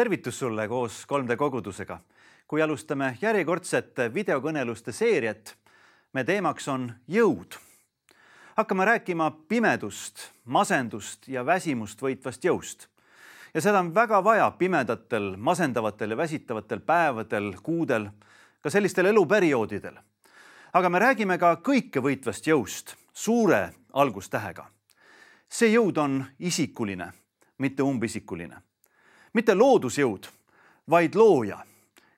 tervitus sulle koos 3D kogudusega. kui alustame järjekordset videokõneluste seeriat, me teemaks on jõud. hakkame rääkima pimedust, masendust ja väsimust võitvast jõust. ja seda on väga vaja pimedatel, masendavatel ja väsitavatel päevadel, kuudel, ka sellistel eluperioodidel. aga me räägime ka kõikevõitvast jõust, suure algustähega. see jõud on isikuline, mitte umbisikuline mitte loodusjõud, vaid looja,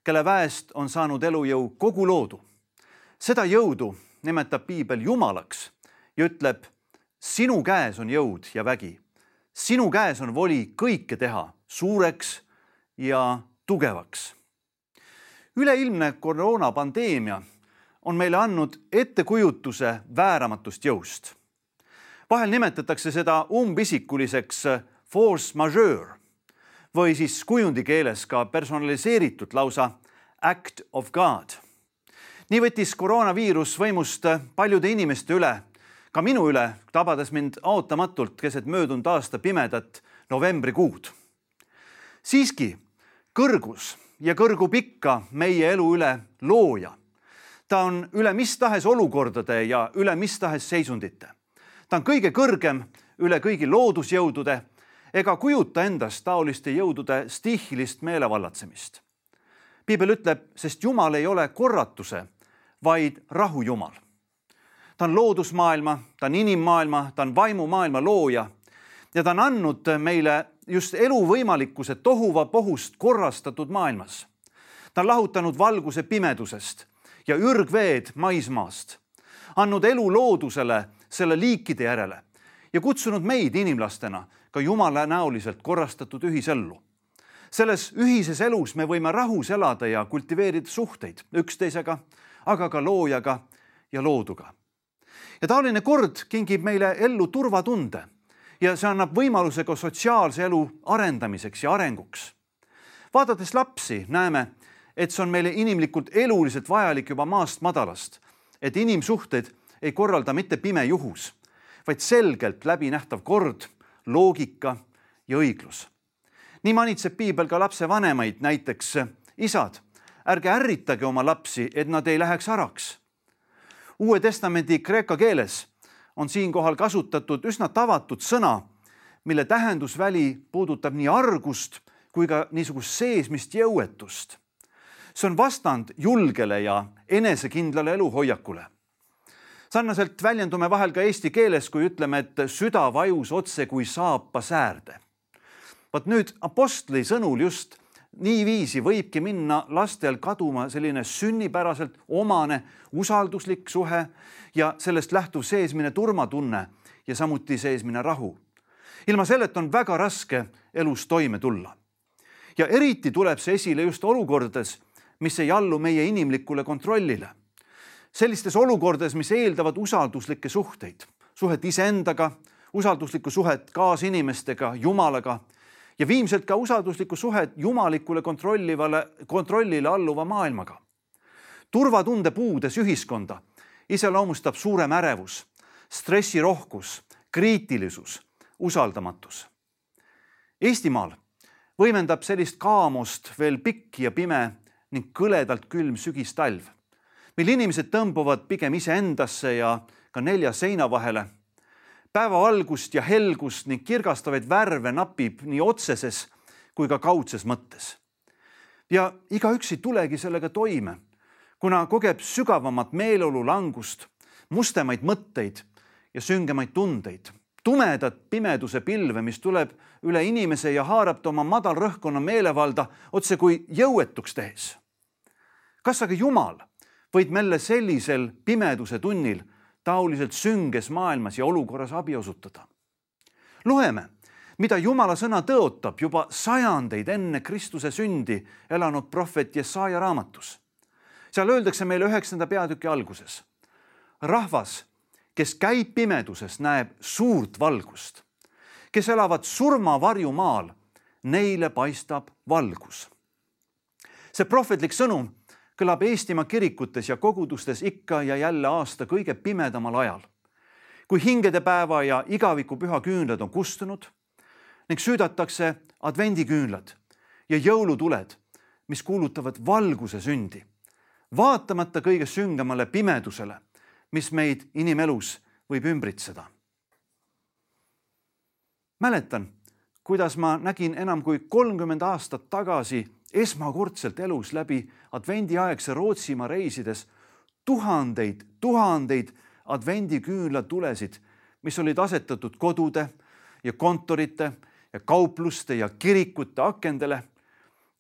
kelle väest on saanud elujõu kogu loodu. seda jõudu nimetab piibel jumalaks ja ütleb, sinu käes on jõud ja vägi. sinu käes on voli kõike teha suureks ja tugevaks. üleilmne koroonapandeemia on meile andnud ettekujutuse vääramatust jõust. vahel nimetatakse seda umbisikuliseks force majeure või siis kujundi keeles ka personaliseeritud lausa act of God. nii võttis koroonaviirus võimust paljude inimeste üle, ka minu üle, tabades mind ootamatult keset möödunud aasta pimedat novembrikuud. siiski kõrgus ja kõrgub ikka meie elu üle looja. ta on üle mis tahes olukordade ja üle mis tahes seisundite. ta on kõige kõrgem üle kõigi loodusjõudude ega kujuta endast taoliste jõudude stihilist meelevallatsemist. piibel ütleb, sest Jumal ei ole korratuse, vaid rahu Jumal. ta on loodusmaailma, ta on inimmaailma, ta on vaimumaailma looja ja ta on andnud meile just elu võimalikkuse tohuvapohust korrastatud maailmas. ta on lahutanud valguse pimedusest ja ürgveed maismaast, andnud elu loodusele selle liikide järele ja kutsunud meid inimlastena ka Jumala näoliselt korrastatud ühisellu. selles ühises elus me võime rahus elada ja kultiveerida suhteid üksteisega, aga ka loojaga ja looduga. ja taoline kord kingib meile ellu turvatunde ja see annab võimaluse ka sotsiaalse elu arendamiseks ja arenguks. vaadates lapsi, näeme, et see on meile inimlikult eluliselt vajalik juba maast madalast, et inimsuhteid ei korralda mitte pime juhus, vaid selgelt läbinähtav kord loogika ja õiglus. nii manitseb piibel ka lapsevanemaid, näiteks isad, ärge ärritage oma lapsi, et nad ei läheks araks. uue Testamendi kreeka keeles on siinkohal kasutatud üsna tavatud sõna, mille tähendusväli puudutab nii argust kui ka niisugust seesmist jõuetust. see on vastand julgele ja enesekindlale eluhoiakule sarnaselt väljendume vahel ka eesti keeles, kui ütleme, et süda vajus otse kui saapa säärde. vot nüüd apostli sõnul just niiviisi võibki minna lastel kaduma selline sünnipäraselt omane usalduslik suhe ja sellest lähtuv seesmine turvatunne ja samuti seesmine rahu. ilma selleta on väga raske elus toime tulla. ja eriti tuleb see esile just olukordades, mis ei allu meie inimlikule kontrollile sellistes olukordades, mis eeldavad usalduslikke suhteid, suhet iseendaga, usalduslikku suhet kaasinimestega, Jumalaga ja viimselt ka usalduslikku suhet jumalikule kontrollivale, kontrollile alluva maailmaga. turvatunde puudes ühiskonda iseloomustab suurem ärevus, stressirohkus, kriitilisus, usaldamatus. Eestimaal võimendab sellist kaamust veel pikk ja pime ning kõledalt külm sügistalv mil inimesed tõmbuvad pigem iseendasse ja ka nelja seina vahele. päeva valgust ja helgust ning kirgastavaid värve napib nii otseses kui ka kaudses mõttes. ja igaüks ei tulegi sellega toime, kuna kogeb sügavamat meeleolu langust, mustemaid mõtteid ja süngemaid tundeid, tumedat pimeduse pilve, mis tuleb üle inimese ja haarab ta oma madalrõhkkonna meelevalda otse kui jõuetuks tehes. kas aga Jumal võid meile sellisel pimeduse tunnil taoliselt sünges maailmas ja olukorras abi osutada. loeme, mida Jumala sõna tõotab juba sajandeid enne Kristuse sündi elanud prohvet Jesaja raamatus. seal öeldakse meile üheksanda peatüki alguses. rahvas, kes käib pimeduses, näeb suurt valgust. kes elavad surmavarjumaal, neile paistab valgus. see prohvetlik sõnum kõlab Eestimaa kirikutes ja kogudustes ikka ja jälle aasta kõige pimedamal ajal. kui hingedepäeva ja igavikuPüha küünlad on kustunud ning süüdatakse advendiküünlad ja jõulutuled, mis kuulutavad valguse sündi, vaatamata kõige süngemale pimedusele, mis meid inimelus võib ümbritseda. mäletan, kuidas ma nägin enam kui kolmkümmend aastat tagasi esmakordselt elus läbi advendiaegse Rootsimaa reisides tuhandeid, tuhandeid advendiküünlatulesid, mis olid asetatud kodude ja kontorite ja kaupluste ja kirikute akendele.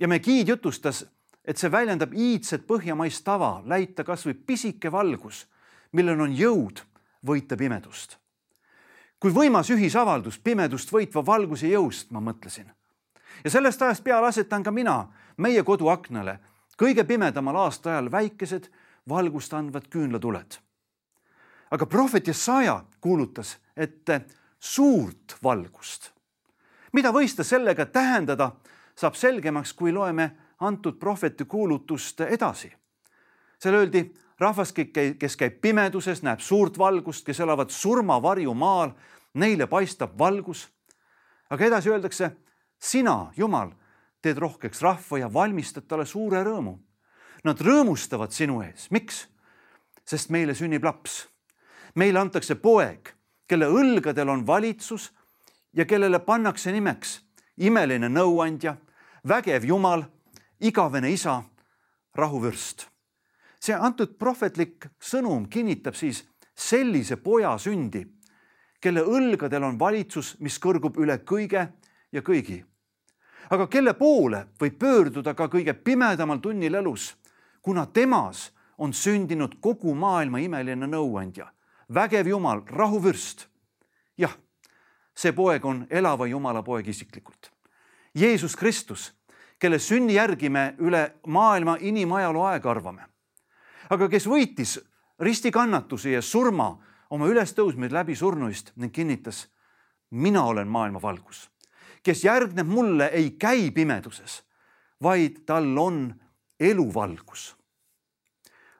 ja meie giid jutustas, et see väljendab iidset põhjamaist tava läita kasvõi pisike valgus, millel on jõud võita pimedust. kui võimas ühisavaldus pimedust võitva valguse jõust, ma mõtlesin. ja sellest ajast peale asetan ka mina meie koduaknale kõige pimedamal aastaajal väikesed valgust andvad küünlatuled. aga prohvet Jesaja kuulutas, et suurt valgust. mida võis ta sellega tähendada, saab selgemaks, kui loeme antud prohveti kuulutust edasi. seal öeldi, rahvas, kes käib pimeduses, näeb suurt valgust, kes elavad surmavarju maal, neile paistab valgus. aga edasi öeldakse, sina, Jumal, teed rohkeks rahva ja valmistad talle suure rõõmu Nad rõõmustavad sinu ees, miks? sest meile sünnib laps. meile antakse poeg, kelle õlgadel on valitsus ja kellele pannakse nimeks imeline nõuandja, vägev Jumal, igavene isa, rahuvürst. see antud prohvetlik sõnum kinnitab siis sellise poja sündi, kelle õlgadel on valitsus, mis kõrgub üle kõige ja kõigi. Aga kelle poole võib pöörduda ka kõige pimedamal tunnil elus kuna temas on sündinud kogu maailma imeline nõuandja, vägev Jumal, rahuvürst. jah, see poeg on elava Jumala poeg isiklikult. Jeesus Kristus, kelle sünni järgi me üle maailma inimajaloo aega arvame. aga kes võitis ristikannatuse ja surma oma ülestõusmise läbi surnuist ning kinnitas, mina olen maailma valgus, kes järgneb mulle, ei käi pimeduses, vaid tal on eluvalgus.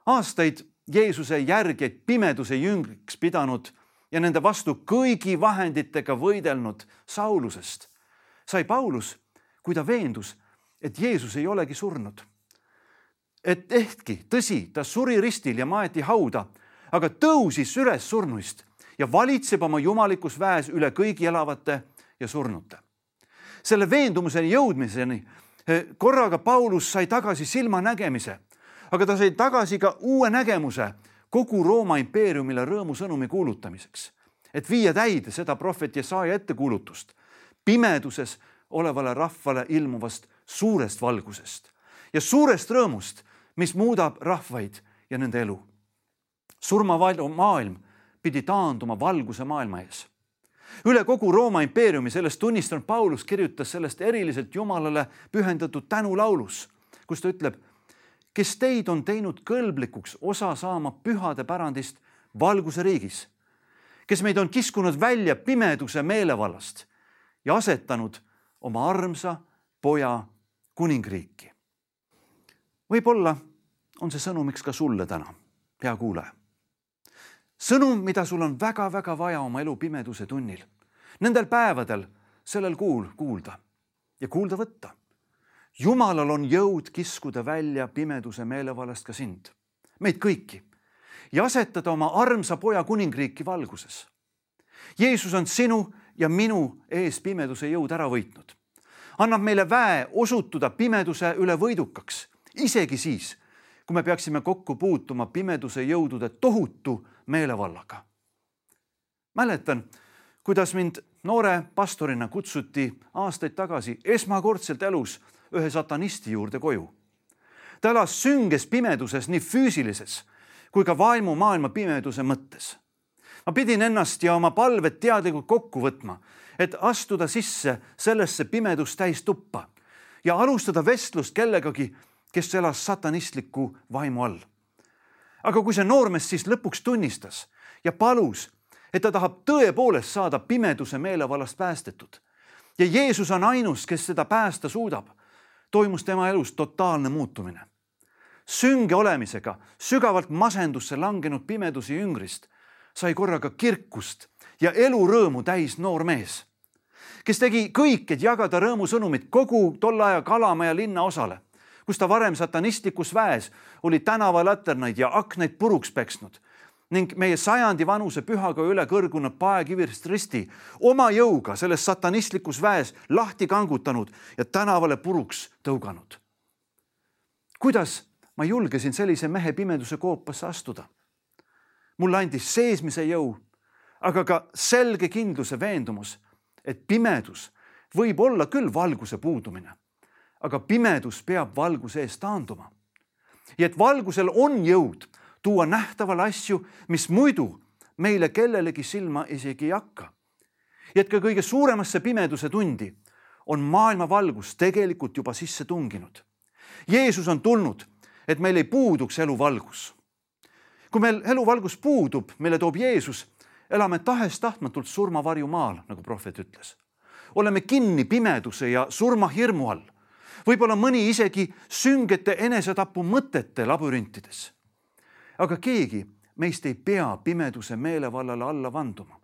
aastaid Jeesuse järgijaid pimeduse jüngriks pidanud ja nende vastu kõigi vahenditega võidelnud Saulusest sai Paulus, kui ta veendus, et Jeesus ei olegi surnud. et ehkki, tõsi, ta suri ristil ja maeti hauda, aga tõusis üles surnuist ja valitseb oma jumalikus väes üle kõigi elavate ja surnute. Selle veendumuseni jõudmiseni Eh, korraga Paulus sai tagasi silmanägemise, aga ta sai tagasi ka uue nägemuse kogu Rooma impeeriumile rõõmusõnumi kuulutamiseks, et viia täide seda prohvet Jesaja ettekuulutust pimeduses olevale rahvale ilmuvast suurest valgusest ja suurest rõõmust, mis muudab rahvaid ja nende elu. surmamaailm pidi taanduma valguse maailma ees üle kogu Rooma impeeriumi sellest tunnistanud Paulus kirjutas sellest eriliselt Jumalale pühendatud tänulaulus, kus ta ütleb, kes teid on teinud kõlblikuks osa saama pühade pärandist valguse riigis, kes meid on kiskunud välja pimeduse meelevallast ja asetanud oma armsa poja kuningriiki. võib-olla on see sõnumiks ka sulle täna, hea kuulaja sõnum, mida sul on väga-väga vaja oma elu pimeduse tunnil, nendel päevadel, sellel kuul kuulda ja kuulda võtta. jumalal on jõud kiskuda välja pimeduse meelevallast ka sind, meid kõiki ja asetada oma armsa poja kuningriiki valguses. Jeesus on sinu ja minu ees pimeduse jõud ära võitnud. annab meile väe osutuda pimeduse üle võidukaks, isegi siis, kui me peaksime kokku puutuma pimeduse jõudude tohutu meelevallaga. mäletan, kuidas mind noore pastorina kutsuti aastaid tagasi esmakordselt elus ühe satanisti juurde koju. ta elas sünges pimeduses nii füüsilises kui ka vaimumaailma pimeduse mõttes. ma pidin ennast ja oma palved teadlikult kokku võtma, et astuda sisse sellesse pimedust täis tuppa ja alustada vestlust kellegagi, kes elas satanistliku vaimu all aga kui see noormees siis lõpuks tunnistas ja palus, et ta tahab tõepoolest saada pimeduse meelevallast päästetud ja Jeesus on ainus, kes seda päästa suudab, toimus tema elus totaalne muutumine. sünge olemisega sügavalt masendusse langenud pimeduse jüngrist sai korraga kirkust ja elurõõmu täis noor mees, kes tegi kõik, et jagada rõõmusõnumit kogu tolle aja Kalamaja linnaosale, kus ta varem satanistlikus väes oli tänavalaternaid ja aknaid puruks peksnud ning meie sajandi vanuse pühaga üle kõrgunud paekivirist risti oma jõuga selles satanistlikus väes lahti kangutanud ja tänavale puruks tõuganud. kuidas ma julgesin sellise mehe pimeduse koopasse astuda? mulle andis seesmise jõu, aga ka selge kindluse veendumus, et pimedus võib olla küll valguse puudumine, aga pimedus peab valguse eest taanduma. ja et valgusel on jõud tuua nähtavale asju, mis muidu meile kellelegi silma isegi ei hakka. ja et ka kõige suuremasse pimeduse tundi on maailma valgus tegelikult juba sisse tunginud. Jeesus on tulnud, et meil ei puuduks eluvalgus. kui meil eluvalgus puudub, mille toob Jeesus, elame tahes-tahtmatult surmavarju maal, nagu prohvet ütles. oleme kinni pimeduse ja surmahirmu all. Võib-olla mõni isegi süngete enesetapu mõtete labürintides aga keegi meist ei pea pimeduse meelevallale alla vanduma.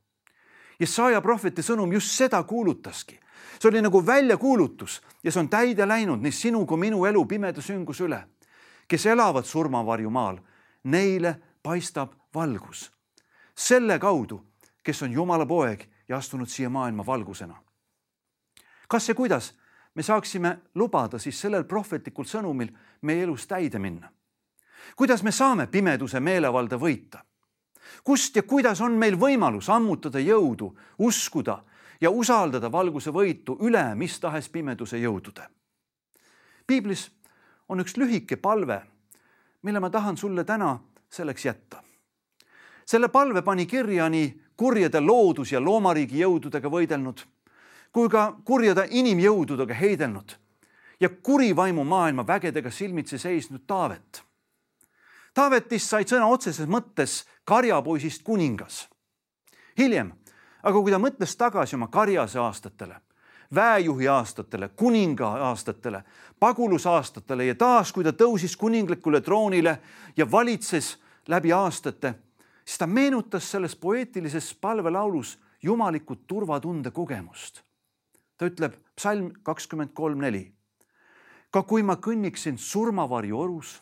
Jesaja prohveti sõnum just seda kuulutaski. see oli nagu väljakuulutus ja see on täide läinud nii sinu kui minu elu pimeda süngus üle. kes elavad surmavarju maal, neile paistab valgus. selle kaudu, kes on Jumala poeg ja astunud siia maailma valgusena. kas ja kuidas me saaksime lubada siis sellel prohvetlikul sõnumil meie elus täide minna? kuidas me saame pimeduse meelevalda võita? kust ja kuidas on meil võimalus ammutada jõudu, uskuda ja usaldada valguse võitu üle mis tahes pimeduse jõudude? piiblis on üks lühike palve, mille ma tahan sulle täna selleks jätta. selle palve pani kirja nii kurjade loodus- ja loomariigi jõududega võidelnud kui ka kurjade inimjõududega heidelnud ja kuri vaimu maailma vägedega silmitsi seisnud Taavet Taavetist sai sõna otseses mõttes karjapoisist kuningas. hiljem, aga kui ta mõtles tagasi oma karjase aastatele, väejuhi aastatele, kuninga aastatele, pagulusaastatele ja taas, kui ta tõusis kuninglikule troonile ja valitses läbi aastate, siis ta meenutas selles poeetilises palvelaulus jumalikku turvatunde kogemust. Ta ütleb psalm kakskümmend kolm neli. ka kui ma kõnniksin surmavarju orus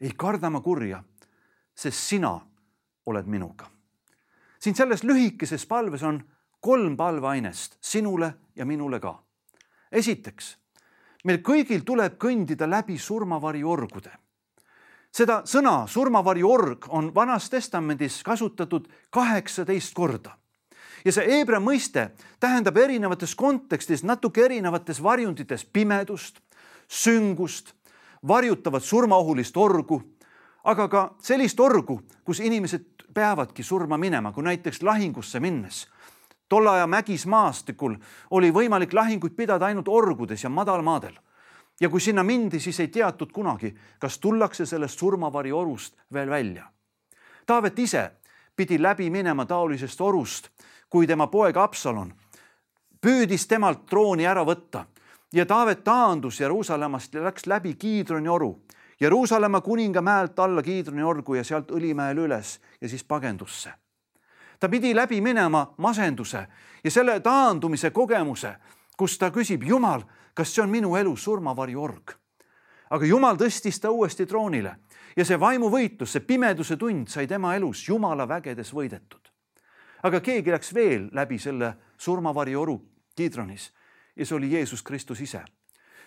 ei karda ma kurja, sest sina oled minuga. siin selles lühikeses palves on kolm palveainest sinule ja minule ka. esiteks, meil kõigil tuleb kõndida läbi surmavarju orgude. seda sõna surmavarju org on Vanas Testamendis kasutatud kaheksateist korda ja see heebrea mõiste tähendab erinevates kontekstides natuke erinevates varjundites pimedust, süngust varjutavad surmaohulist orgu, aga ka sellist orgu, kus inimesed peavadki surma minema, kui näiteks lahingusse minnes. tolle aja mägismaastikul oli võimalik lahinguid pidada ainult orgudes ja madalmaadel. ja kui sinna mindi, siis ei teatud kunagi, kas tullakse sellest surmavari orust veel välja. Taavet ise pidi läbi minema taolisest orust, kui tema poeg Absalon püüdis temalt trooni ära võtta ja Taavet taandus Jeruusalemmast ja läks läbi Kiidroni oru, Jeruusalemma kuninga mäelt alla Kiidroni orgu ja sealt Õlimäele üles ja siis pagendusse. ta pidi läbi minema masenduse ja selle taandumise kogemuse, kus ta küsib, Jumal, kas see on minu elu surmavarju org? aga Jumal tõstis ta uuesti troonile ja see vaimuvõitlus, see pimeduse tund sai tema elus Jumala vägedes võidetud. Aga keegi läks veel läbi selle surmavarju oru Kiidronis ja see oli Jeesus Kristus ise.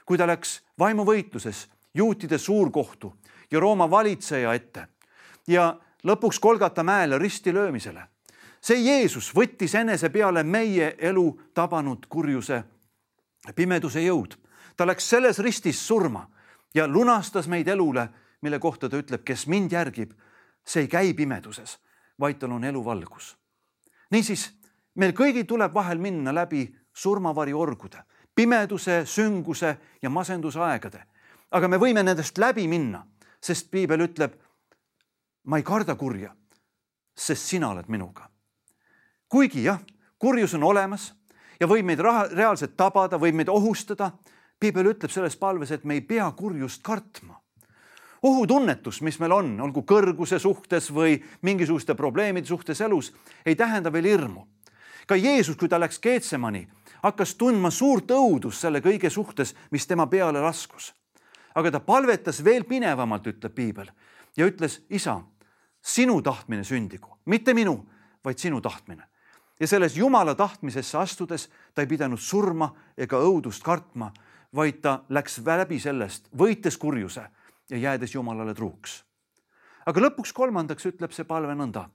kui ta läks vaimuvõitluses juutide suurkohtu ja Rooma valitseja ette ja lõpuks Kolgata mäele ristilöömisele. see Jeesus võttis enese peale meie elu tabanud kurjuse, pimeduse jõud. ta läks selles ristis surma ja lunastas meid elule, mille kohta ta ütleb, kes mind järgib, see ei käi pimeduses, vaid tal on eluvalgus. Niisiis, meil kõigil tuleb vahel minna läbi surmavari orgude, pimeduse, sünguse ja masenduse aegade. aga me võime nendest läbi minna, sest piibel ütleb, ma ei karda kurja, sest sina oled minuga. kuigi jah, kurjus on olemas ja võib meid raha, reaalselt tabada, võib meid ohustada. piibel ütleb selles palves, et me ei pea kurjust kartma. Ohutunnetus, mis meil on, olgu kõrguse suhtes või mingisuguste probleemide suhtes elus, ei tähenda veel hirmu. ka Jeesus, kui ta läks Keetsemani hakkas tundma suurt õudust selle kõige suhtes, mis tema peale laskus. aga ta palvetas veel pinevamalt, ütleb piibel ja ütles, isa, sinu tahtmine sündigu, mitte minu, vaid sinu tahtmine. ja selles Jumala tahtmisesse astudes ta ei pidanud surma ega õudust kartma, vaid ta läks läbi sellest, võites kurjuse ja jäädes Jumalale truuks. aga lõpuks kolmandaks ütleb see palve nõnda.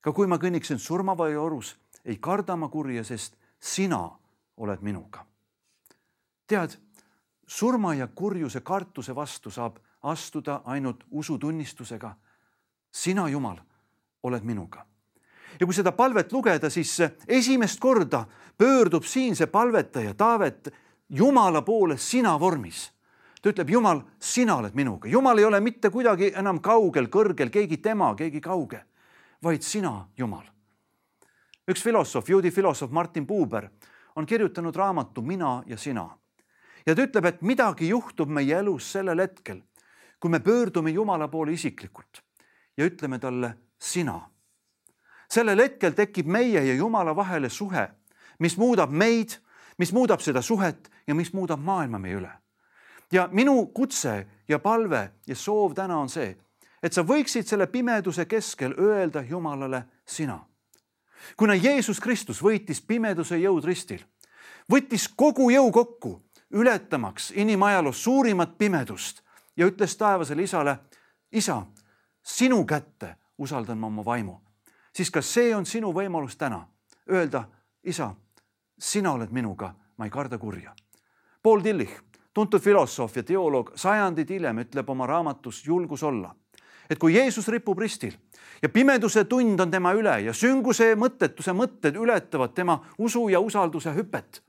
ka kui ma kõnniksin surmavõi orus, ei karda ma kurja, sest sina oled minuga. tead, surma ja kurjuse kartuse vastu saab astuda ainult usutunnistusega. sina, Jumal, oled minuga. ja kui seda palvet lugeda, siis esimest korda pöördub siin see palvetaja Taavet Jumala poole sina vormis ta ütleb, Jumal, sina oled minuga, Jumal ei ole mitte kuidagi enam kaugel, kõrgel, keegi tema, keegi kauge, vaid sina, Jumal. üks filosoof, juudi filosoof Martin Buber on kirjutanud raamatu Mina ja sina. ja ta ütleb, et midagi juhtub meie elus sellel hetkel, kui me pöördume Jumala poole isiklikult ja ütleme talle sina. sellel hetkel tekib meie ja Jumala vahele suhe, mis muudab meid, mis muudab seda suhet ja mis muudab maailma meie üle ja minu kutse ja palve ja soov täna on see, et sa võiksid selle pimeduse keskel öelda Jumalale sina. kuna Jeesus Kristus võitis pimeduse jõud ristil, võttis kogu jõu kokku, ületamaks inimajaloos suurimat pimedust ja ütles taevasele isale, isa, sinu kätte usaldan ma oma vaimu, siis kas see on sinu võimalus täna öelda, isa, sina oled minuga, ma ei karda kurja. Paul Tillich tuntud filosoof ja teoloog sajandid hiljem ütleb oma raamatus Julgus olla, et kui Jeesus ripub ristil ja pimeduse tund on tema üle ja sünguse mõttetuse mõtted ületavad tema usu ja usalduse hüpet,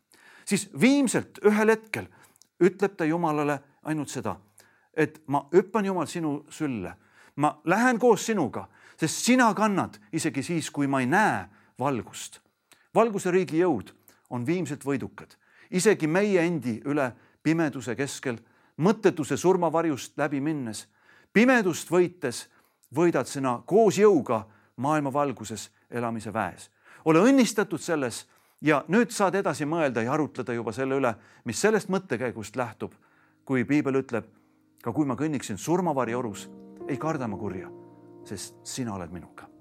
siis viimselt ühel hetkel ütleb ta Jumalale ainult seda, et ma hüppan, Jumal, sinu sülle, ma lähen koos sinuga, sest sina kannad isegi siis, kui ma ei näe valgust. valguse riigi jõud on viimselt võidukad, isegi meie endi üle pimeduse keskel, mõttetuse surmavarjust läbi minnes, pimedust võites võidad sina koos jõuga maailma valguses elamise väes. ole õnnistatud selles ja nüüd saad edasi mõelda ja arutleda juba selle üle, mis sellest mõttekäigust lähtub, kui piibel ütleb, ka kui ma kõnniksin surmavarju orus, ei karda ma kurja, sest sina oled minuga